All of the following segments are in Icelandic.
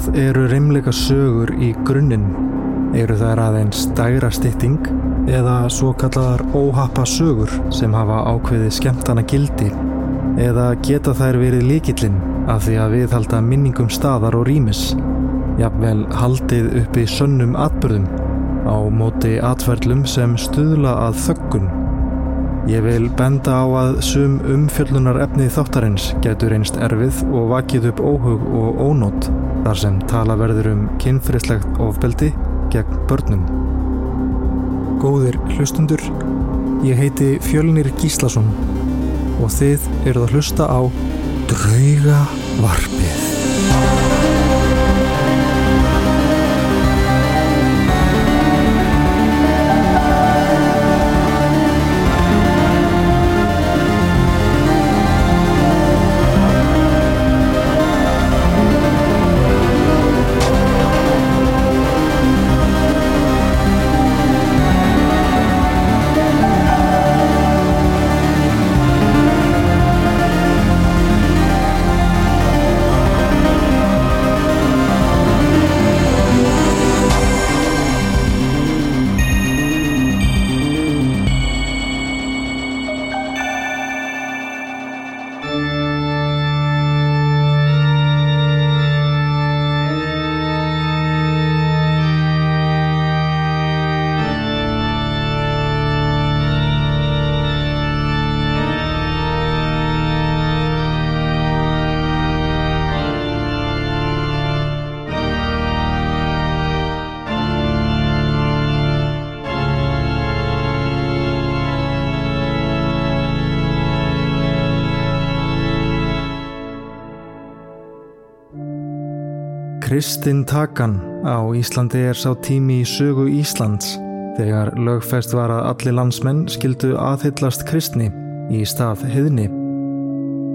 Hvað eru reymleika sögur í grunninn? Eru þær aðeins dægra stytting eða svo kallar óhappa sögur sem hafa ákveði skemmtana gildi? Eða geta þær verið líkillinn af því að viðhalda minningum staðar og rýmis? Jafnvel haldið uppi sönnum atbyrðum á móti atverðlum sem stuðla að þöggun Ég vil benda á að sum umfjöllunar efnið þáttarins getur einst erfið og vakið upp óhug og ónót þar sem tala verður um kynfrislegt ofbeldi gegn börnum. Góðir hlustundur, ég heiti Fjölnir Gíslason og þið eruð að hlusta á Drauga Varpið. Kristinn Takan á Íslandi er sá tími í sögu Íslands þegar lögfest var að allir landsmenn skildu aðhyllast kristni í stað hiðni.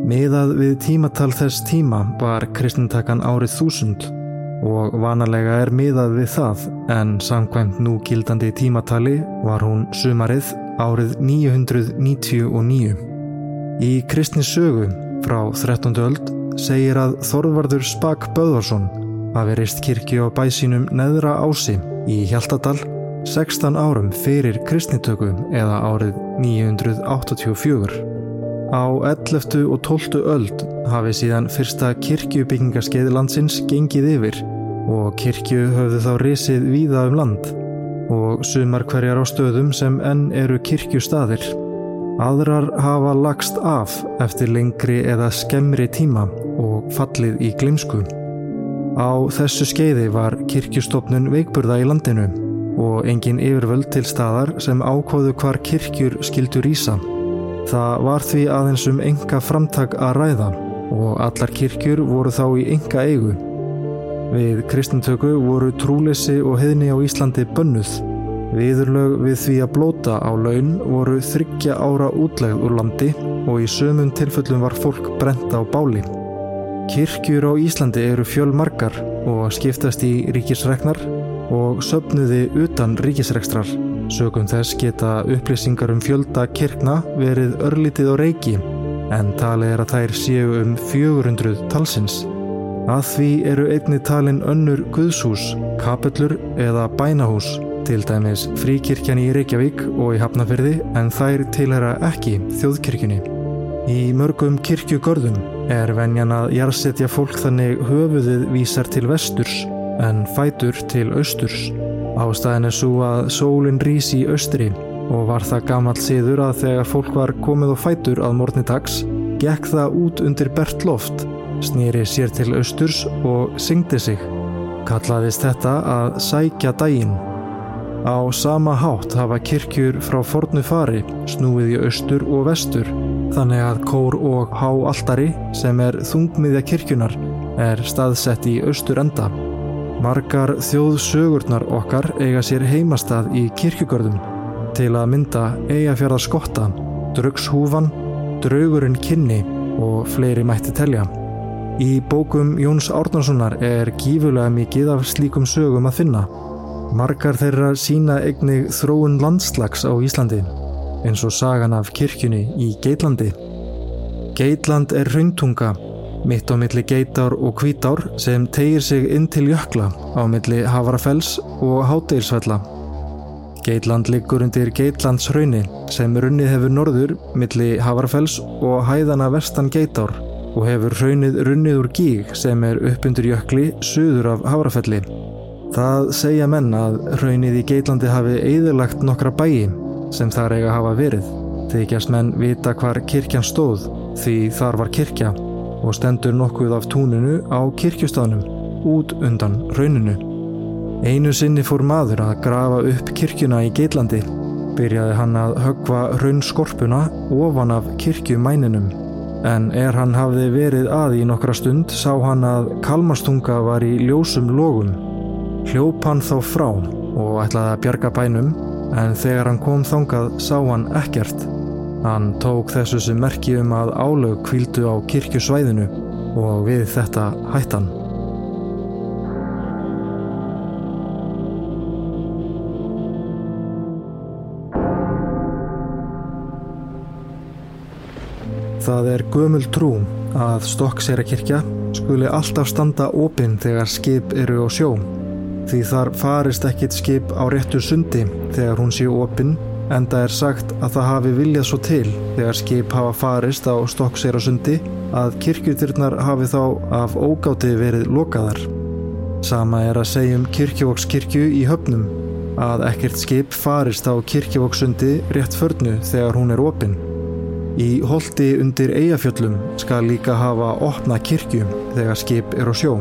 Miðað við tímatal þess tíma var Kristintakan árið þúsund og vanalega er miðað við það en samkvæmt nú gildandi tímatali var hún sumarið árið 999. Í kristni sögu frá 13. öld segir að Þorvardur Spak Böðvarsson hafi reist kirkju á bæsínum neðra ási í Hjaltadal 16 árum fyrir kristnitöku eða árið 984. Á 11. og 12. öld hafi síðan fyrsta kirkjubyggingarskeið landsins gengið yfir og kirkju höfðu þá risið víða um land og sumar hverjar á stöðum sem enn eru kirkjustaðir. Aðrar hafa lagst af eftir lengri eða skemmri tíma og fallið í glimsku. Á þessu skeiði var kirkjustofnun veikburða í landinu og engin yfirvöld til staðar sem ákváðu hvar kirkjur skildur ísa. Það var því aðeins um enga framtak að ræða og allar kirkjur voru þá í enga eigu. Við kristintöku voru trúleysi og heðni á Íslandi bönnuð. Viðurlög við því að blóta á laun voru þryggja ára útlegð úr landi og í sömum tilfellum var fólk brent á báli. Kirkjur á Íslandi eru fjölmarkar og skiptast í ríkisregnar og söpnuði utan ríkisregstrar. Sögum þess geta upplýsingar um fjölda kirkna verið örlítið á reiki en talið er að þær séu um 400 talsins. Að því eru einni talin önnur guðshús, kapellur eða bænahús, til dæmis fríkirkjan í Reykjavík og í Hafnafyrði en þær tilhera ekki þjóðkirkjunni. Í mörgum kirkjugörðum er venjan að jarðsetja fólk þannig höfuðið vísar til vesturs en fætur til austurs. Ástæðin er svo að sólinn rýs í austri og var það gammal siður að þegar fólk var komið á fætur að morgni dags, gekk það út undir bert loft, snýri sér til austurs og syngdi sig. Kallaðist þetta að sækja daginn. Á sama hátt hafa kirkjur frá fornu fari snúið í austur og vestur þannig að kór og háaltari sem er þungmiðja kirkjunar er staðsett í austur enda. Margar þjóðsögurnar okkar eiga sér heimastað í kirkjugörðum til að mynda eigafjörða skotta, draugshúfan, draugurinn kynni og fleiri mætti telja. Í bókum Jóns Árnarssonar er gífulega mikið af slíkum sögum að finna. Margar þeirra sína eignig þróun landslags á Íslandi eins og sagan af kirkjunni í Geitlandi. Geitland er rauntunga mitt á milli geitar og kvítár sem tegir sig inn til jökla á milli Havarafells og Hádeilsfella. Geitland liggur undir Geitlandsrauni sem runnið hefur norður milli Havarafells og hæðana vestan geitar og hefur raunnið runnið úr gíg sem er upp undir jökli suður af Havarafelli. Það segja menn að raunnið í Geitlandi hafi eðurlagt nokkra bæi sem þar eiga hafa verið. Þykjast menn vita hvar kirkjan stóð því þar var kirkja og stendur nokkuð af túninu á kirkjustaðnum út undan rauninu. Einu sinni fór maður að grafa upp kirkjuna í Geitlandi. Byrjaði hann að högva raunskorpuna ofan af kirkjumæninum. En er hann hafði verið að í nokkra stund sá hann að kalmastunga var í ljósum logum. Hljóp hann þá frá og ætlaði að bjarga bænum en þegar hann kom þangað sá hann ekkert. Hann tók þessu sem merki um að álög kvíldu á kirkjusvæðinu og við þetta hættan. Það er gömul trú að Stokkseirakirkja skuli alltaf standa opinn þegar skip eru á sjó. Því þar farist ekkit skip á réttu sundi þegar hún sé opinn Enda er sagt að það hafi viljað svo til þegar skip hafa farist á Stokkseyra-sundi að kirkjutirnar hafi þá af ógáti verið lokaðar. Sama er að segja um kirkjuvókskirkju í höfnum að ekkert skip farist á kirkjuvóksundi rétt förnu þegar hún er opinn. Í holdi undir eigafjöllum skal líka hafa opna kirkju þegar skip er á sjó.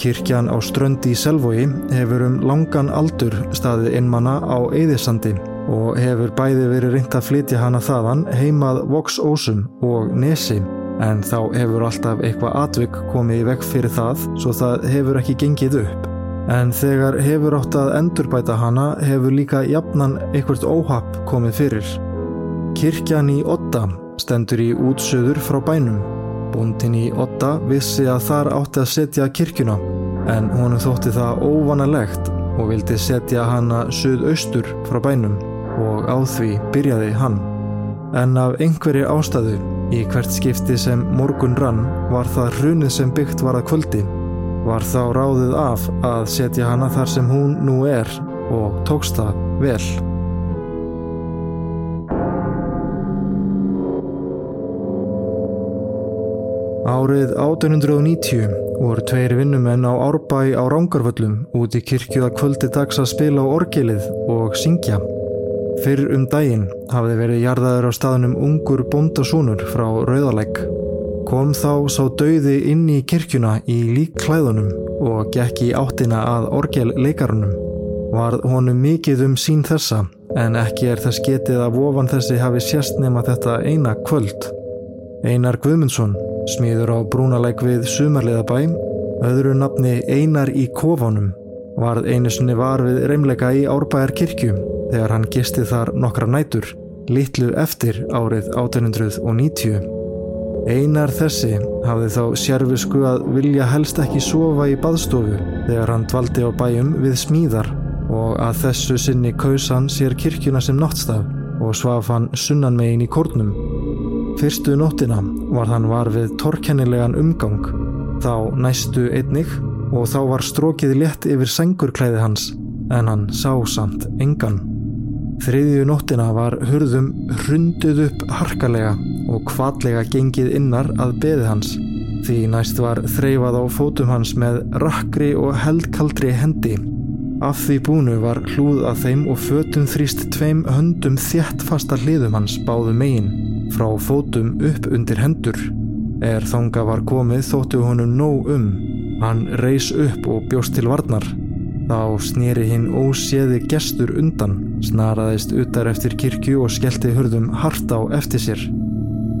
Kirkjan á ströndi í Selvogi hefur um langan aldur staðið innmanna á Eðisandi og hefur bæði verið reynd að flytja hana þaðan heimað Vox-Ósum og Nesi en þá hefur alltaf eitthvað atvik komið í vekk fyrir það svo það hefur ekki gengið upp. En þegar hefur átt að endurbæta hana hefur líka jafnan eitthvað óhapp komið fyrir. Kirkjan í Otta stendur í útsöður frá bænum. Búndin í Otta vissi að þar átti að setja kirkjuna en honum þótti það óvanalegt og vildi setja hana söðaustur frá bænum og á því byrjaði hann. En af einhverju ástæðu í hvert skipti sem morgun rann var það hrunið sem byggt var að kvöldi. Var þá ráðið af að setja hana þar sem hún nú er og tókst það vel. Árið 1890 voru tveir vinnumenn á Árbæ á Rángarvöllum út í kirkju að kvöldi dags að spila á orgelið og syngja. Fyrr um daginn hafði verið jarðaður á staðnum ungur bondasúnur frá Rauðalegg. Kom þá sá dauði inn í kirkjuna í líkklæðunum og gekk í áttina að orgelleikarunum. Varð honum mikið um sín þessa en ekki er þess getið að vofan þessi hafi sérst nema þetta eina kvöld. Einar Guðmundsson, smíður á brúnalegg við Sumarleðabæ, öðru nafni Einar í kofanum, varð einu sinni var við reymleika í Árbæjar kirkjum þegar hann gisti þar nokkra nætur, litlu eftir árið 1890. Einar þessi hafði þá sérfisku að vilja helst ekki sofa í baðstofu þegar hann dvaldi á bæjum við smíðar og að þessu sinni kaus hann sér kirkjuna sem náttstaf og svaf hann sunnanmegin í kórnum. Fyrstu nóttina var hann var við torkennilegan umgang, þá næstu einnig og þá var strókið létt yfir sengurklæði hans en hann sá samt engan. Þriðju nóttina var hurðum hrunduð upp harkalega og kvallega gengið innar að beði hans. Því næst var þreifað á fótum hans með rakkri og heldkaldri hendi. Af því búnu var hlúð að þeim og fötum þrýst tveim höndum þjætt fasta hliðum hans báðu megin, frá fótum upp undir hendur. Er þanga var komið þóttu honum nóg um. Hann reys upp og bjóst til varnar. Þá snýri hinn óséði gestur undan, snaraðist utar eftir kirkju og skellti hurðum hart á eftir sér.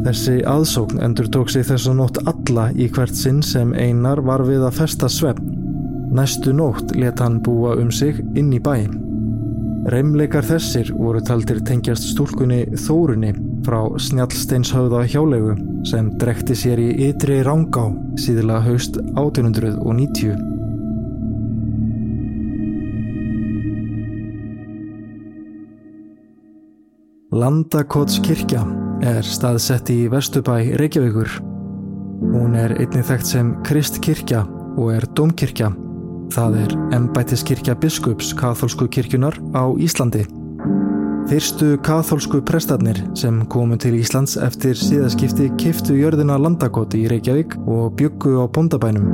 Þessi aðsókn endur tók sig þess að nótt alla í hvert sinn sem einar var við að festa svefn. Næstu nótt let hann búa um sig inn í bæ. Reymleikar þessir voru taldir tengjast stúlkunni Þórunni frá Snjallsteinshauða hjálegu sem drekti sér í ytri rángá síðila haust 1890. Landakotskirkja er staðsett í Vestubæ Reykjavíkur. Hún er einnig þekkt sem Kristkirkja og er domkirkja. Það er embættiskirkja biskups katholsku kirkjunar á Íslandi. Fyrstu katholsku prestarnir sem komu til Íslands eftir síðaskipti kiftu jörðina landakoti í Reykjavík og byggu á bondabænum.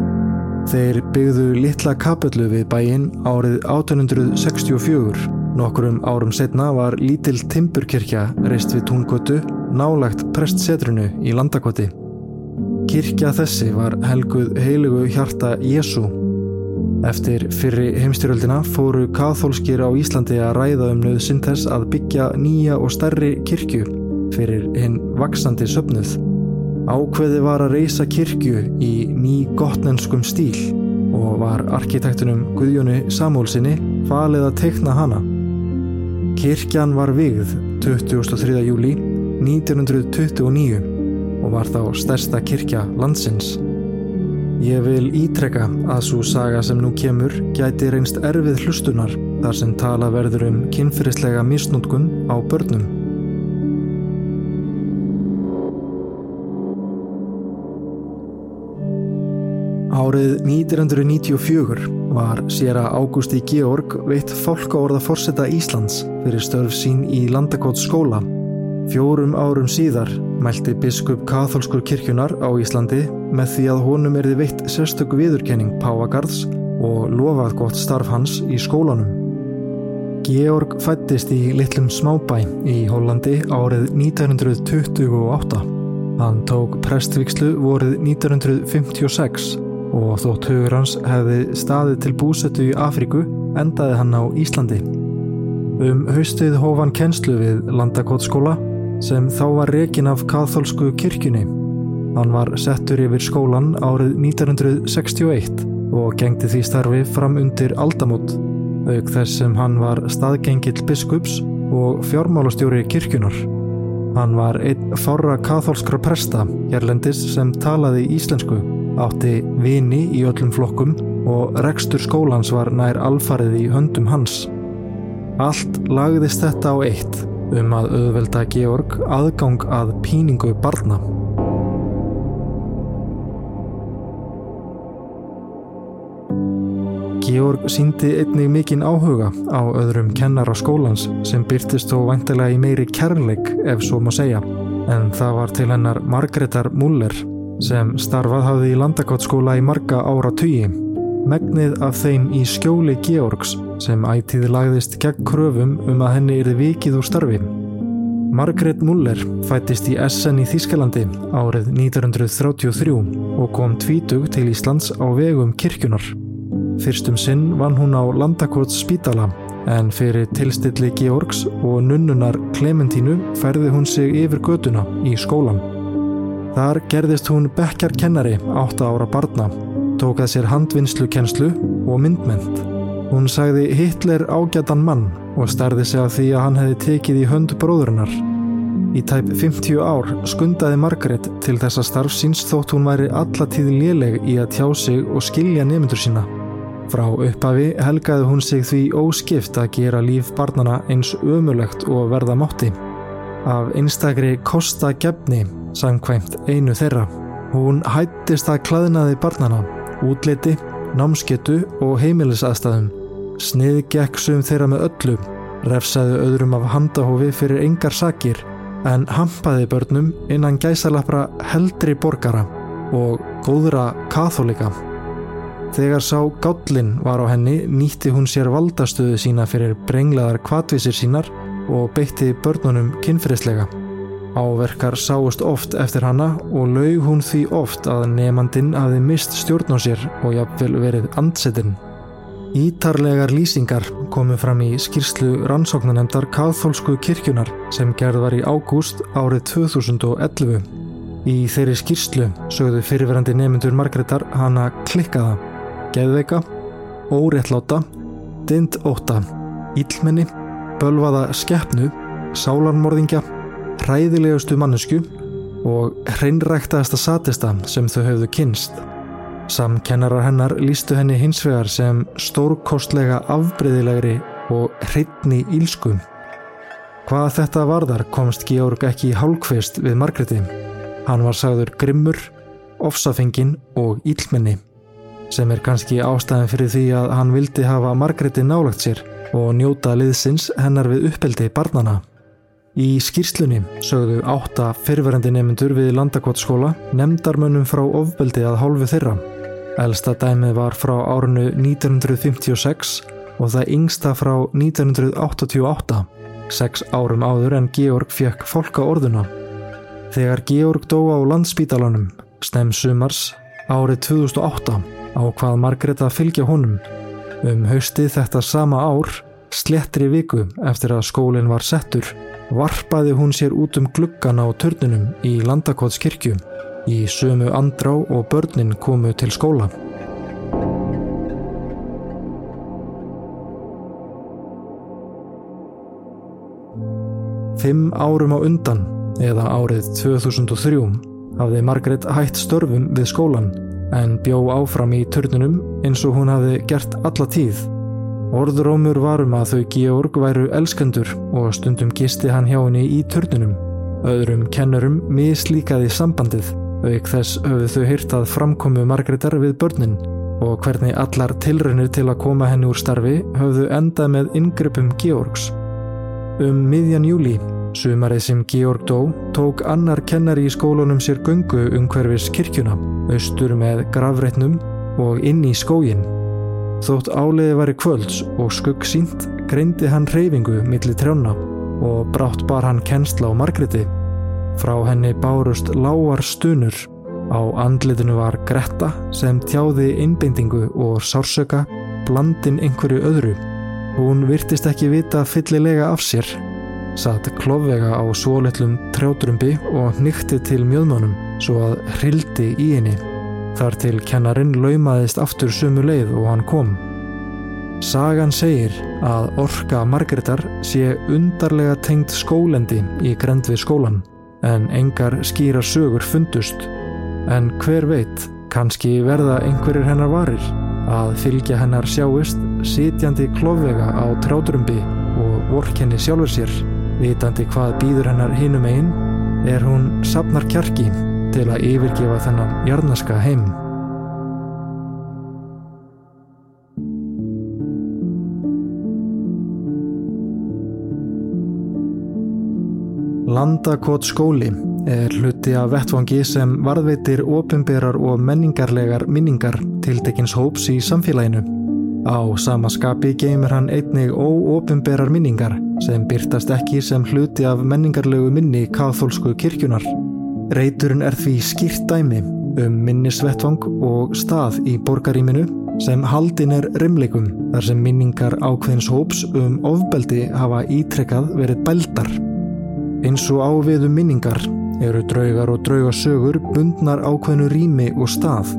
Þeir byggðu litla kapöllu við bæinn árið 1864. Nokkurum árum setna var lítil Timburkirkja reist við túnkotu nálagt prestsetrunu í landakoti. Kirkja þessi var helguð heilugu hjarta Jésu. Eftir fyrri heimstyröldina fóru kathólskir á Íslandi að ræða um nöðsinn þess að byggja nýja og stærri kirkju fyrir hinn vaksandi söpnuð. Ákveði var að reysa kirkju í ný gottnenskum stíl og var arkitektunum Guðjóni Samúlsinni falið að teikna hana. Kirkjan var vigð 23. júli 1929 og var þá stærsta kirkja landsins. Ég vil ítrekka að svo saga sem nú kemur gæti reynst erfið hlustunar þar sem tala verður um kynferðislega misnútkun á börnum. Árið 1994 var sér að Ágústi Georg veitt fólkaorða fórseta Íslands fyrir störf sín í Landakóts skóla Fjórum árum síðar mælti biskup katholskur kirkjunar á Íslandi með því að honum erði veitt sérstöku viðurkenning Páagarðs og lofað gott starf hans í skólanum. Georg fættist í litlum smábæ í Hollandi árið 1928. Hann tók prestvikslu vorið 1956 og þótt hugur hans hefði staðið til búsettu í Afríku endaði hann á Íslandi. Um haustið hóf hann kennslu við Landakótskóla sem þá var rekin af katholsku kirkjunni. Hann var settur yfir skólan árið 1961 og gengdi því starfi fram undir aldamót, auk þess sem hann var staðgengill biskups og fjármálastjóri kirkjunar. Hann var einn fára katholskra presta hérlendis sem talaði íslensku, átti vini í öllum flokkum og rekstur skólans var nær alfarið í höndum hans. Allt lagðist þetta á eitt um að auðvelda Georg aðgang að píningu barna. Georg síndi einnig mikinn áhuga á öðrum kennara skólans sem byrtist þó vantilega í meiri kærleik ef svo má segja. En það var til hennar Margreðar Muller sem starfað hafði í landakáttskóla í marga ára tugi. Megnið af þeim í skjóli Georgs sem ætíði lagðist gegn kröfum um að henni erði vikið úr starfi. Margret Muller fættist í Essen í Þískalandi árið 1933 og kom tvítug til Íslands á vegum kirkjunar. Fyrstum sinn vann hún á Landakots spítala en fyrir tilstilli Georgs og nunnunar Clementínu ferði hún sig yfir göduna í skólan. Þar gerðist hún bekkjarkennari 8 ára barna, tókað sér handvinnslukennslu og myndment. Hún sagði Hitler ágætan mann og starði sig að því að hann hefði tekið í hönd bróðurinnar. Í tæp 50 ár skundaði Margaret til þessa starfsins þótt hún væri allatíð léleg í að tjá sig og skilja nemyndur sína. Frá upphafi helgaði hún sig því óskipt að gera líf barnana eins ömulegt og verða mátti. Af einstakri Kosta Gefni samkvæmt einu þeirra. Hún hættist að klaðnaði barnana, útliti námsketu og heimilisaðstæðum. Snið gekk sum þeirra með öllu, refsaði öðrum af handahófi fyrir engar sakir, en hampaði börnum innan gæsalapra heldri borgara og góðra katholika. Þegar sá gállin var á henni nýtti hún sér valdastöðu sína fyrir brenglaðar kvatvísir sínar og beitti börnunum kynferðislega. Áverkar sáust oft eftir hanna og laug hún því oft að nefnandin hafi mist stjórn á sér og jafnvel verið andsettinn. Ítarlegar lýsingar komu fram í skýrslu rannsóknanemdar Kathólsku kirkjunar sem gerð var í ágúst árið 2011. Í þeirri skýrslu sögðu fyrirverandi nefnendur Margreðar hana klikkaða, geðveika, óréttláta, dind óta, ílmenni, bölvaða skeppnu, sálarmorðingja hræðilegustu mannesku og hreinræktaðasta satista sem þau höfðu kynst. Samkennarar hennar lístu henni hins vegar sem stórkostlega afbreyðilegri og hreitni ílsku. Hvað þetta varðar komst Georg ekki í hálkvist við Margreti. Hann var sagður grimmur, ofsafengin og ílmenni sem er kannski ástæðin fyrir því að hann vildi hafa Margreti nálagt sér og njóta liðsins hennar við uppeldi barnana. Í skýrslunni sögðu átta fyrverandi nefnendur við Landakotskóla nefndarmönnum frá ofbeldi að hálfu þeirra. Elsta dæmið var frá árinu 1956 og það yngsta frá 1988, sex árum áður en Georg fekk fólka orðuna. Þegar Georg dó á landsbítalanum, snem sumars, árið 2008 á hvað Margreta fylgja honum. Um hausti þetta sama ár, slettri viku eftir að skólinn var settur, varpaði hún sér út um gluggan á törnunum í Landakotskirkju. Í sömu andrá og börnin komu til skóla. Fimm árum á undan, eða árið 2003, hafði Margret hætt störfum við skólan en bjó áfram í törnunum eins og hún hafði gert alla tíð. Orðrómur varum að þau Georg væru elskendur og stundum gisti hann hjá henni í törnunum. Öðrum kennurum mislíkaði sambandið, auk þess höfðu þau hýrt að framkomu Margreðar við börnin og hvernig allar tilraunir til að koma henni úr starfi höfðu endað með yngrypum Georgs. Um miðjan júli, sumarið sem Georg dó, tók annar kennari í skólunum sér gungu umhverfis kirkjuna, austur með gravreitnum og inn í skógin. Þótt áleiði var í kvölds og skugg sínt greindi hann reyfingu millir trjána og brátt bar hann kennsla á Margreti. Frá henni bárust lágar stunur. Á andlitinu var Greta sem tjáði innbindingu og sársöka blandin einhverju öðru. Hún virtist ekki vita fyllilega af sér. Satt klofvega á svolitlum trjátrumbi og nýtti til mjöðmánum svo að hrildi í henni. Þar til kennarinn laumaðist aftur sumu leið og hann kom. Sagan segir að orka Margreðar sé undarlega tengt skólendi í grend við skólan en engar skýra sögur fundust. En hver veit, kannski verða einhverjir hennar varir að fylgja hennar sjáist sitjandi klófvega á trádrömbi og vorkenni sjálfur sér, vitandi hvað býður hennar hinum einn er hún sapnar kjarki til að yfirgefa þennan jarnaska heim. Landakot skóli er hluti af vettfangi sem varðveitir ofinberar og menningarlegar minningar tiltekins hóps í samfélaginu. Á sama skapi geymir hann einnig óofinberar minningar sem byrtast ekki sem hluti af menningarlegu minni kathólsku kirkjunar. Reiturinn er því skýrt dæmi um minnisvettvang og stað í borgaríminu sem haldin er rimleikum þar sem minningar ákveðins hóps um ofbeldi hafa ítrekkað verið bældar. Eins og áviðum minningar eru draugar og draugasögur bundnar ákveðinu rými og stað.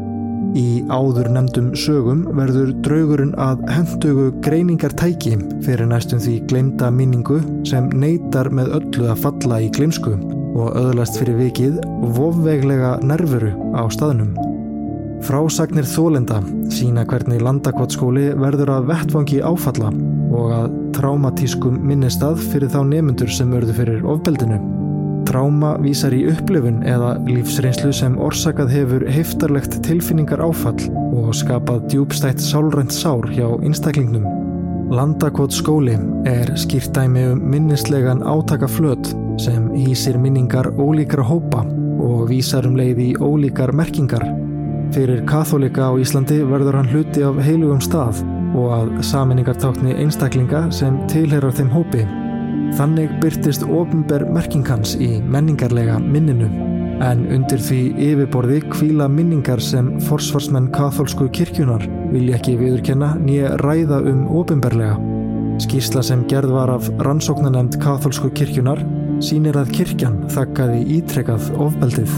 Í áður nefndum sögum verður draugurinn að hendugu greiningartæki fyrir næstum því glemda minningu sem neytar með öllu að falla í glimsku og öðlast fyrir vikið vofveglega nervuru á staðnum. Frásagnir þólenda sína hvernig landakotskóli verður að vettfangi áfalla og að traumatískum minnistað fyrir þá nemyndur sem örðu fyrir ofbeldinu. Tráma vísar í upplifun eða lífsreynslu sem orsakað hefur heftarlegt tilfinningar áfall og skapað djúbstætt sálrænt sár hjá einstaklingnum. Landakot skóli er skýrt dæmi um minnislegan átaka flöt sem hýsir minningar ólíkra hópa og vísar um leið í ólíkar merkingar. Fyrir katholika á Íslandi verður hann hluti af heilugum stað og að saminningartákni einstaklinga sem tilherar þeim hópi. Þannig byrtist ofinber merkingans í menningarlega minninu en undir því yfirborði kvíla minningar sem forsvarsmenn katholsku kirkjunar vilja ekki viðurkenna nýja ræða um ofinberlega. Skísla sem gerð var af rannsóknanemnd katholsku kirkjunar sínir að kirkjan þakkaði ítrekað ofbeldið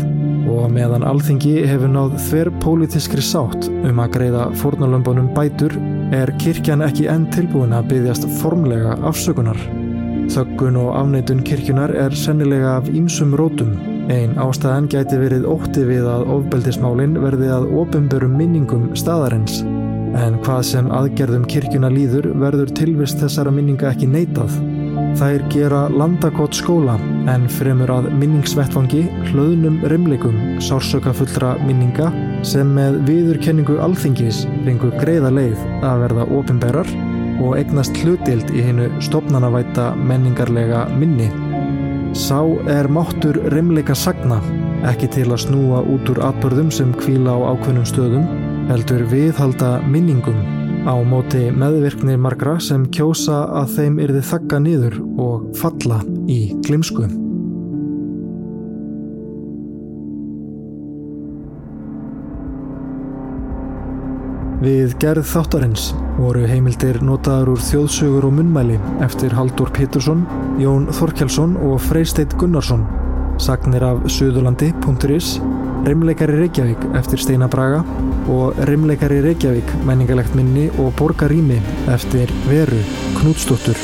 og meðan alþingi hefur náð þver pólitískri sátt um að greiða fórnalömbunum bætur er kirkjan ekki enn tilbúin að byggjast formlega afsökunar. Þöggun og afneitun kirkjunar er sennilega af ímsum rótum. Einn ástæðan gæti verið ótti við að ofbeldismálinn verði að ofinbörum minningum staðarins. En hvað sem aðgerðum kirkjuna líður verður tilvist þessara minninga ekki neitað. Þær gera landakott skóla en fremur að minningsvettfangi hlöðnum rimleikum sársöka fullra minninga sem með viðurkenningu alþingis fengu greiða leið að verða ofinberar og egnast hlutild í hennu stopnanavæta menningarlega minni. Sá er máttur rimleika sagna, ekki til að snúa út úr atbörðum sem kvíla á ákveðnum stöðum, heldur viðhalda minningum á móti meðvirknir margra sem kjósa að þeim yrði þakka niður og falla í glimsku. Við gerð þáttarins voru heimildir notaður úr þjóðsugur og munnmæli eftir Haldur Pétursson, Jón Þorkjálsson og Freisteit Gunnarsson, sagnir af Suðurlandi.is Rimleikari Reykjavík eftir Steina Braga og Rimleikari Reykjavík menningalegt minni og Borgarými eftir Veru Knútsdóttur.